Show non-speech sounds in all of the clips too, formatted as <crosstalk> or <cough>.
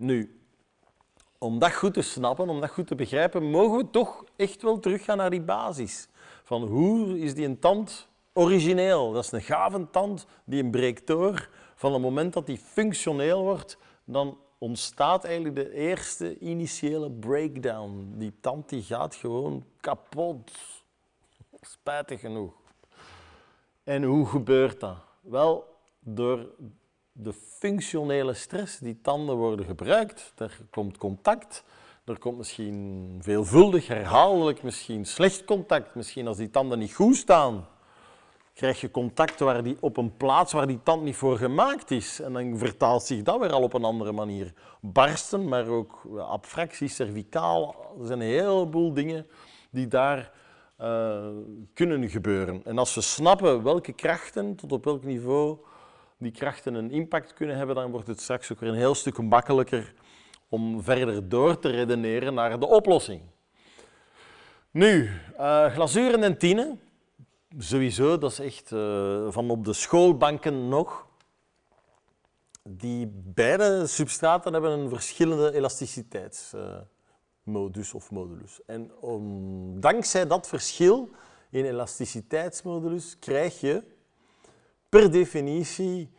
Nu, om dat goed te snappen, om dat goed te begrijpen, mogen we toch echt wel teruggaan naar die basis. Van hoe is die een tand origineel? Dat is een gave tand die een breekt door. Van het moment dat die functioneel wordt, dan ontstaat eigenlijk de eerste initiële breakdown. Die tand die gaat gewoon kapot. Spijtig genoeg. En hoe gebeurt dat? Wel, door de functionele stress. Die tanden worden gebruikt, er komt contact, er komt misschien veelvuldig, herhaaldelijk, misschien slecht contact. Misschien als die tanden niet goed staan, krijg je contact waar die, op een plaats waar die tand niet voor gemaakt is. En dan vertaalt zich dat weer al op een andere manier. Barsten, maar ook abfractie, cervicaal. Er zijn een heleboel dingen die daar uh, kunnen gebeuren. En als we snappen welke krachten, tot op welk niveau die krachten een impact kunnen hebben, dan wordt het straks ook weer een heel stuk makkelijker om verder door te redeneren naar de oplossing. Nu, uh, glazuur en dentine, sowieso, dat is echt uh, van op de schoolbanken nog. Die beide substraten hebben een verschillende elasticiteitsmodus of modulus. En om, dankzij dat verschil in elasticiteitsmodulus krijg je per definitie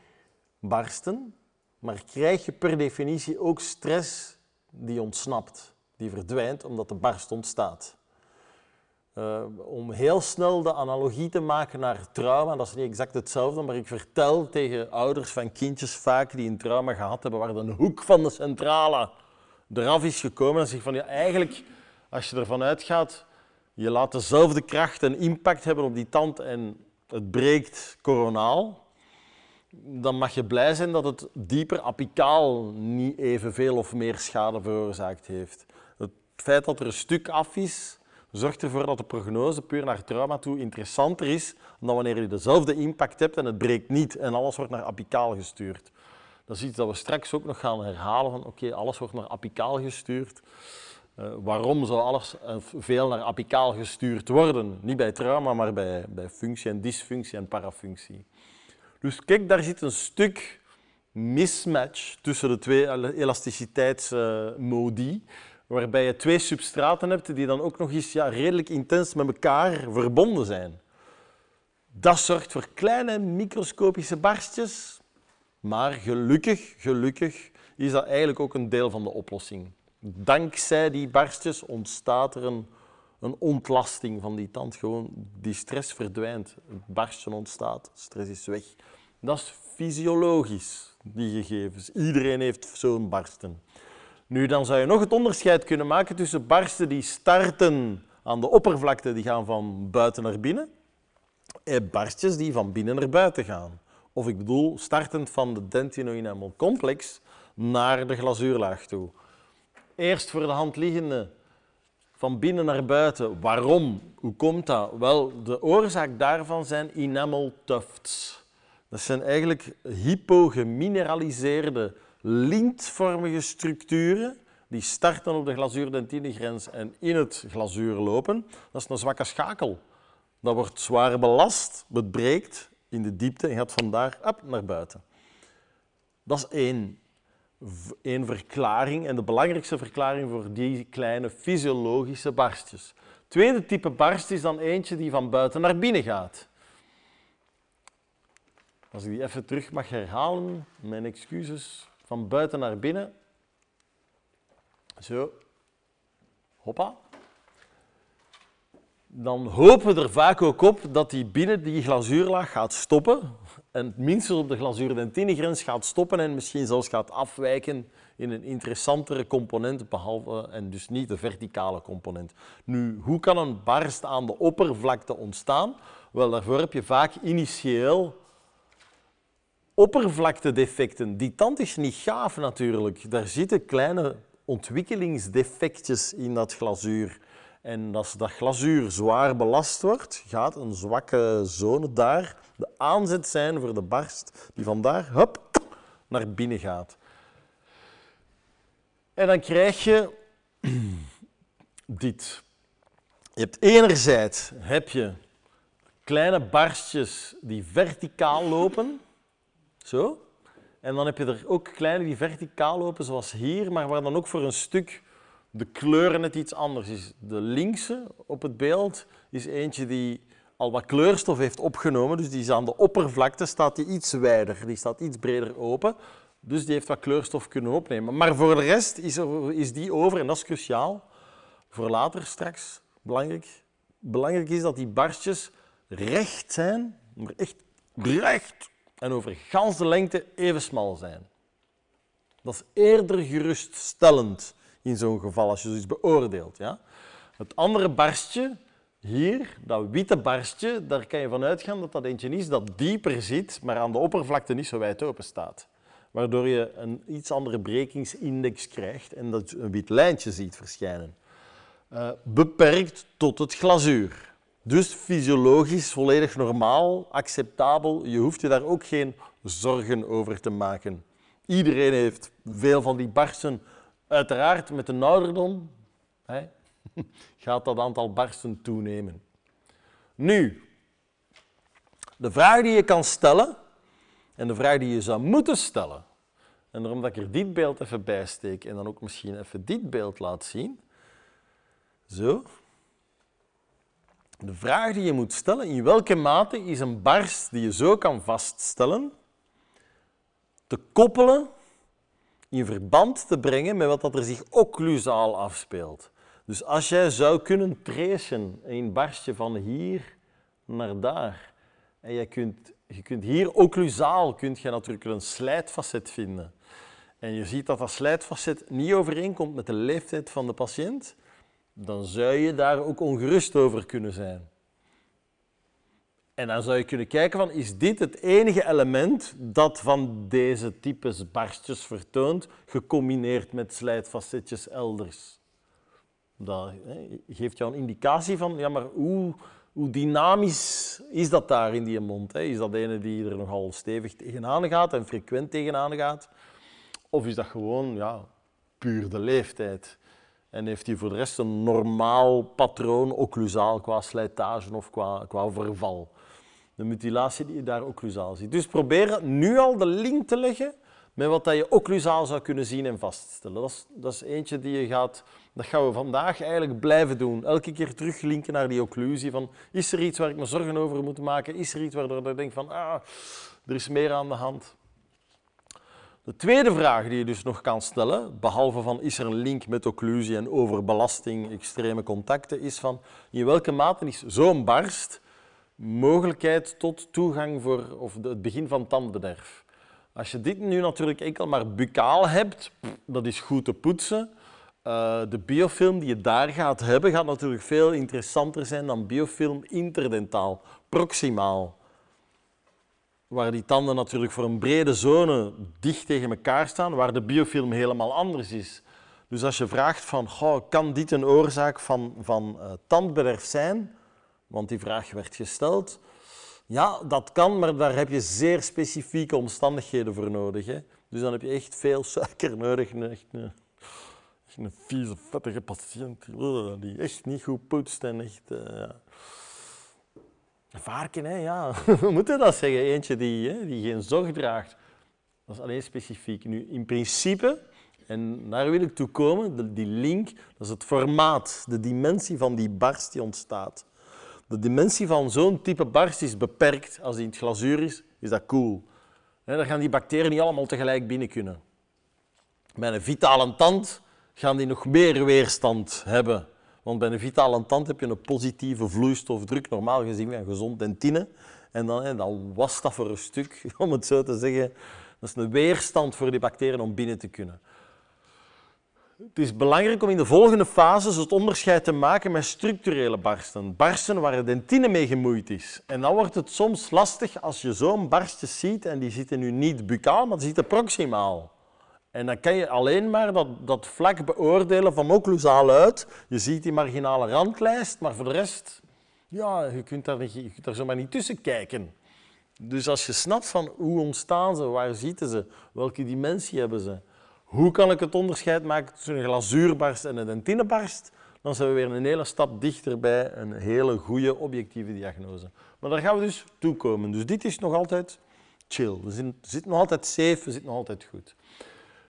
barsten, maar krijg je per definitie ook stress die ontsnapt, die verdwijnt omdat de barst ontstaat. Uh, om heel snel de analogie te maken naar trauma, dat is niet exact hetzelfde, maar ik vertel tegen ouders van kindjes vaak die een trauma gehad hebben waar de hoek van de centrale eraf is gekomen en zegt van ja, eigenlijk, als je ervan uitgaat, je laat dezelfde kracht en impact hebben op die tand en het breekt coronaal, dan mag je blij zijn dat het dieper apicaal niet evenveel of meer schade veroorzaakt heeft. Het feit dat er een stuk af is, zorgt ervoor dat de prognose puur naar trauma toe interessanter is dan wanneer je dezelfde impact hebt en het breekt niet en alles wordt naar apicaal gestuurd. Dat is iets dat we straks ook nog gaan herhalen van oké, alles wordt naar apicaal gestuurd. Uh, waarom zou alles uh, veel naar apicaal gestuurd worden? Niet bij trauma, maar bij, bij functie en dysfunctie en parafunctie. Dus kijk, daar zit een stuk mismatch tussen de twee elasticiteitsmodi, waarbij je twee substraten hebt die dan ook nog eens ja, redelijk intens met elkaar verbonden zijn. Dat zorgt voor kleine microscopische barstjes, maar gelukkig, gelukkig is dat eigenlijk ook een deel van de oplossing. Dankzij die barstjes ontstaat er een, een ontlasting van die tand. Gewoon die stress verdwijnt, het barstje ontstaat, stress is weg. Dat is fysiologisch, die gegevens. Iedereen heeft zo'n barsten. Nu, dan zou je nog het onderscheid kunnen maken tussen barsten die starten aan de oppervlakte, die gaan van buiten naar binnen, en barstjes die van binnen naar buiten gaan. Of ik bedoel, startend van de dentino-enamel complex naar de glazuurlaag toe. Eerst voor de hand liggende van binnen naar buiten. Waarom? Hoe komt dat? Wel, de oorzaak daarvan zijn enamel tufts. Dat zijn eigenlijk hypogemineraliseerde lintvormige structuren die starten op de glazuur-dentinegrens en in het glazuur lopen. Dat is een zwakke schakel. Dat wordt zwaar belast, het breekt in de diepte en gaat vandaar up, naar buiten. Dat is één, één verklaring en de belangrijkste verklaring voor die kleine fysiologische barstjes. Tweede type barst is dan eentje die van buiten naar binnen gaat. Als ik die even terug mag herhalen, mijn excuses, van buiten naar binnen. Zo. Hoppa. Dan hopen we er vaak ook op dat die binnen die glazuurlaag gaat stoppen en minstens op de glazuur-dentinegrens gaat stoppen en misschien zelfs gaat afwijken in een interessantere component, behalve, en dus niet de verticale component. Nu, hoe kan een barst aan de oppervlakte ontstaan? Wel, daarvoor heb je vaak initieel oppervlaktedefecten. Die tand is niet gaaf natuurlijk. Daar zitten kleine ontwikkelingsdefectjes in dat glazuur. En als dat glazuur zwaar belast wordt, gaat een zwakke zone daar de aanzet zijn voor de barst die vandaar hup, naar binnen gaat. En dan krijg je <clears throat> dit. Je hebt enerzijds heb je kleine barstjes die verticaal lopen, zo. En dan heb je er ook kleine die verticaal lopen, zoals hier, maar waar dan ook voor een stuk de kleuren net iets anders is. De linkse op het beeld is eentje die al wat kleurstof heeft opgenomen, dus die is aan de oppervlakte staat die iets wijder, die staat iets breder open, dus die heeft wat kleurstof kunnen opnemen. Maar voor de rest is, is die over en dat is cruciaal voor later straks belangrijk. Belangrijk is dat die barstjes recht zijn, maar echt recht en over gans de lengte even smal zijn. Dat is eerder geruststellend in zo'n geval als je zoiets beoordeelt. Ja? Het andere barstje, hier, dat witte barstje, daar kan je van uitgaan dat dat eentje is dat dieper zit, maar aan de oppervlakte niet zo wijd open staat. Waardoor je een iets andere brekingsindex krijgt en dat je een wit lijntje ziet verschijnen. Uh, beperkt tot het glazuur. Dus fysiologisch volledig normaal, acceptabel. Je hoeft je daar ook geen zorgen over te maken. Iedereen heeft veel van die barsten. Uiteraard met de ouderdom hè, <laughs> gaat dat aantal barsten toenemen. Nu, de vraag die je kan stellen en de vraag die je zou moeten stellen, en daarom dat ik er dit beeld even bij steek en dan ook misschien even dit beeld laat zien. Zo. De vraag die je moet stellen, in welke mate is een barst die je zo kan vaststellen, te koppelen, in verband te brengen met wat er zich occlusaal afspeelt. Dus als jij zou kunnen tracen een barstje van hier naar daar, en je kunt, je kunt hier occlusaal kunt je natuurlijk een slijtfacet vinden. En je ziet dat dat slijtfacet niet overeenkomt met de leeftijd van de patiënt, dan zou je daar ook ongerust over kunnen zijn. En dan zou je kunnen kijken van, is dit het enige element dat van deze types barstjes vertoont, gecombineerd met slijtfacetjes elders? Dat hè, geeft jou een indicatie van, ja, maar hoe, hoe dynamisch is dat daar in die mond? Is dat ene die er nogal stevig tegenaan gaat en frequent tegenaan gaat? Of is dat gewoon ja, puur de leeftijd? En heeft hij voor de rest een normaal patroon occlusaal qua slijtage of qua, qua verval? De mutilatie die je daar occlusaal ziet. Dus probeer nu al de link te leggen met wat dat je occlusaal zou kunnen zien en vaststellen. Dat is, dat is eentje die je gaat, dat gaan we vandaag eigenlijk blijven doen. Elke keer teruglinken naar die occlusie van is er iets waar ik me zorgen over moet maken? Is er iets waardoor ik denk van ah, er is meer aan de hand? De tweede vraag die je dus nog kan stellen, behalve van is er een link met occlusie en overbelasting, extreme contacten, is van in welke mate is zo'n barst mogelijkheid tot toegang voor of het begin van tandbederf. Als je dit nu natuurlijk enkel maar buccaal hebt, dat is goed te poetsen. Uh, de biofilm die je daar gaat hebben, gaat natuurlijk veel interessanter zijn dan biofilm interdentaal, proximaal waar die tanden natuurlijk voor een brede zone dicht tegen elkaar staan, waar de biofilm helemaal anders is. Dus als je vraagt van, goh, kan dit een oorzaak van, van uh, tandbederf zijn? Want die vraag werd gesteld. Ja, dat kan, maar daar heb je zeer specifieke omstandigheden voor nodig. Hè? Dus dan heb je echt veel suiker nodig. Echt een, echt een vieze, vettige patiënt die echt niet goed poetst en echt... Uh, ja. Varken, hè, ja. <laughs> We moeten dat zeggen. Eentje die, hè, die geen zorg draagt. Dat is alleen specifiek. Nu, in principe, en daar wil ik toe komen, die link, dat is het formaat, de dimensie van die barst die ontstaat. De dimensie van zo'n type barst is beperkt. Als die in het glazuur is, is dat cool. dan gaan die bacteriën niet allemaal tegelijk binnen kunnen. Bij een vitale tand gaan die nog meer weerstand hebben want bij een vitale tand heb je een positieve vloeistofdruk, normaal gezien van gezond dentine. En dan, hè, dan was dat voor een stuk, <laughs> om het zo te zeggen. Dat is een weerstand voor die bacteriën om binnen te kunnen. Het is belangrijk om in de volgende fases het onderscheid te maken met structurele barsten. Barsten waar de dentine mee gemoeid is. En dan wordt het soms lastig als je zo'n barstje ziet en die zitten nu niet buccaal, maar die zitten proximaal. En dan kan je alleen maar dat, dat vlak beoordelen van occlusaal uit. Je ziet die marginale randlijst, maar voor de rest, ja, je kunt daar, niet, je kunt daar zomaar niet tussen kijken. Dus als je snapt van hoe ontstaan ze, waar zitten ze, welke dimensie hebben ze, hoe kan ik het onderscheid maken tussen een glazuurbarst en een dentinebarst, dan zijn we weer een hele stap dichter bij een hele goede objectieve diagnose. Maar daar gaan we dus toe komen. Dus dit is nog altijd chill. We zitten nog altijd safe, we zitten nog altijd goed.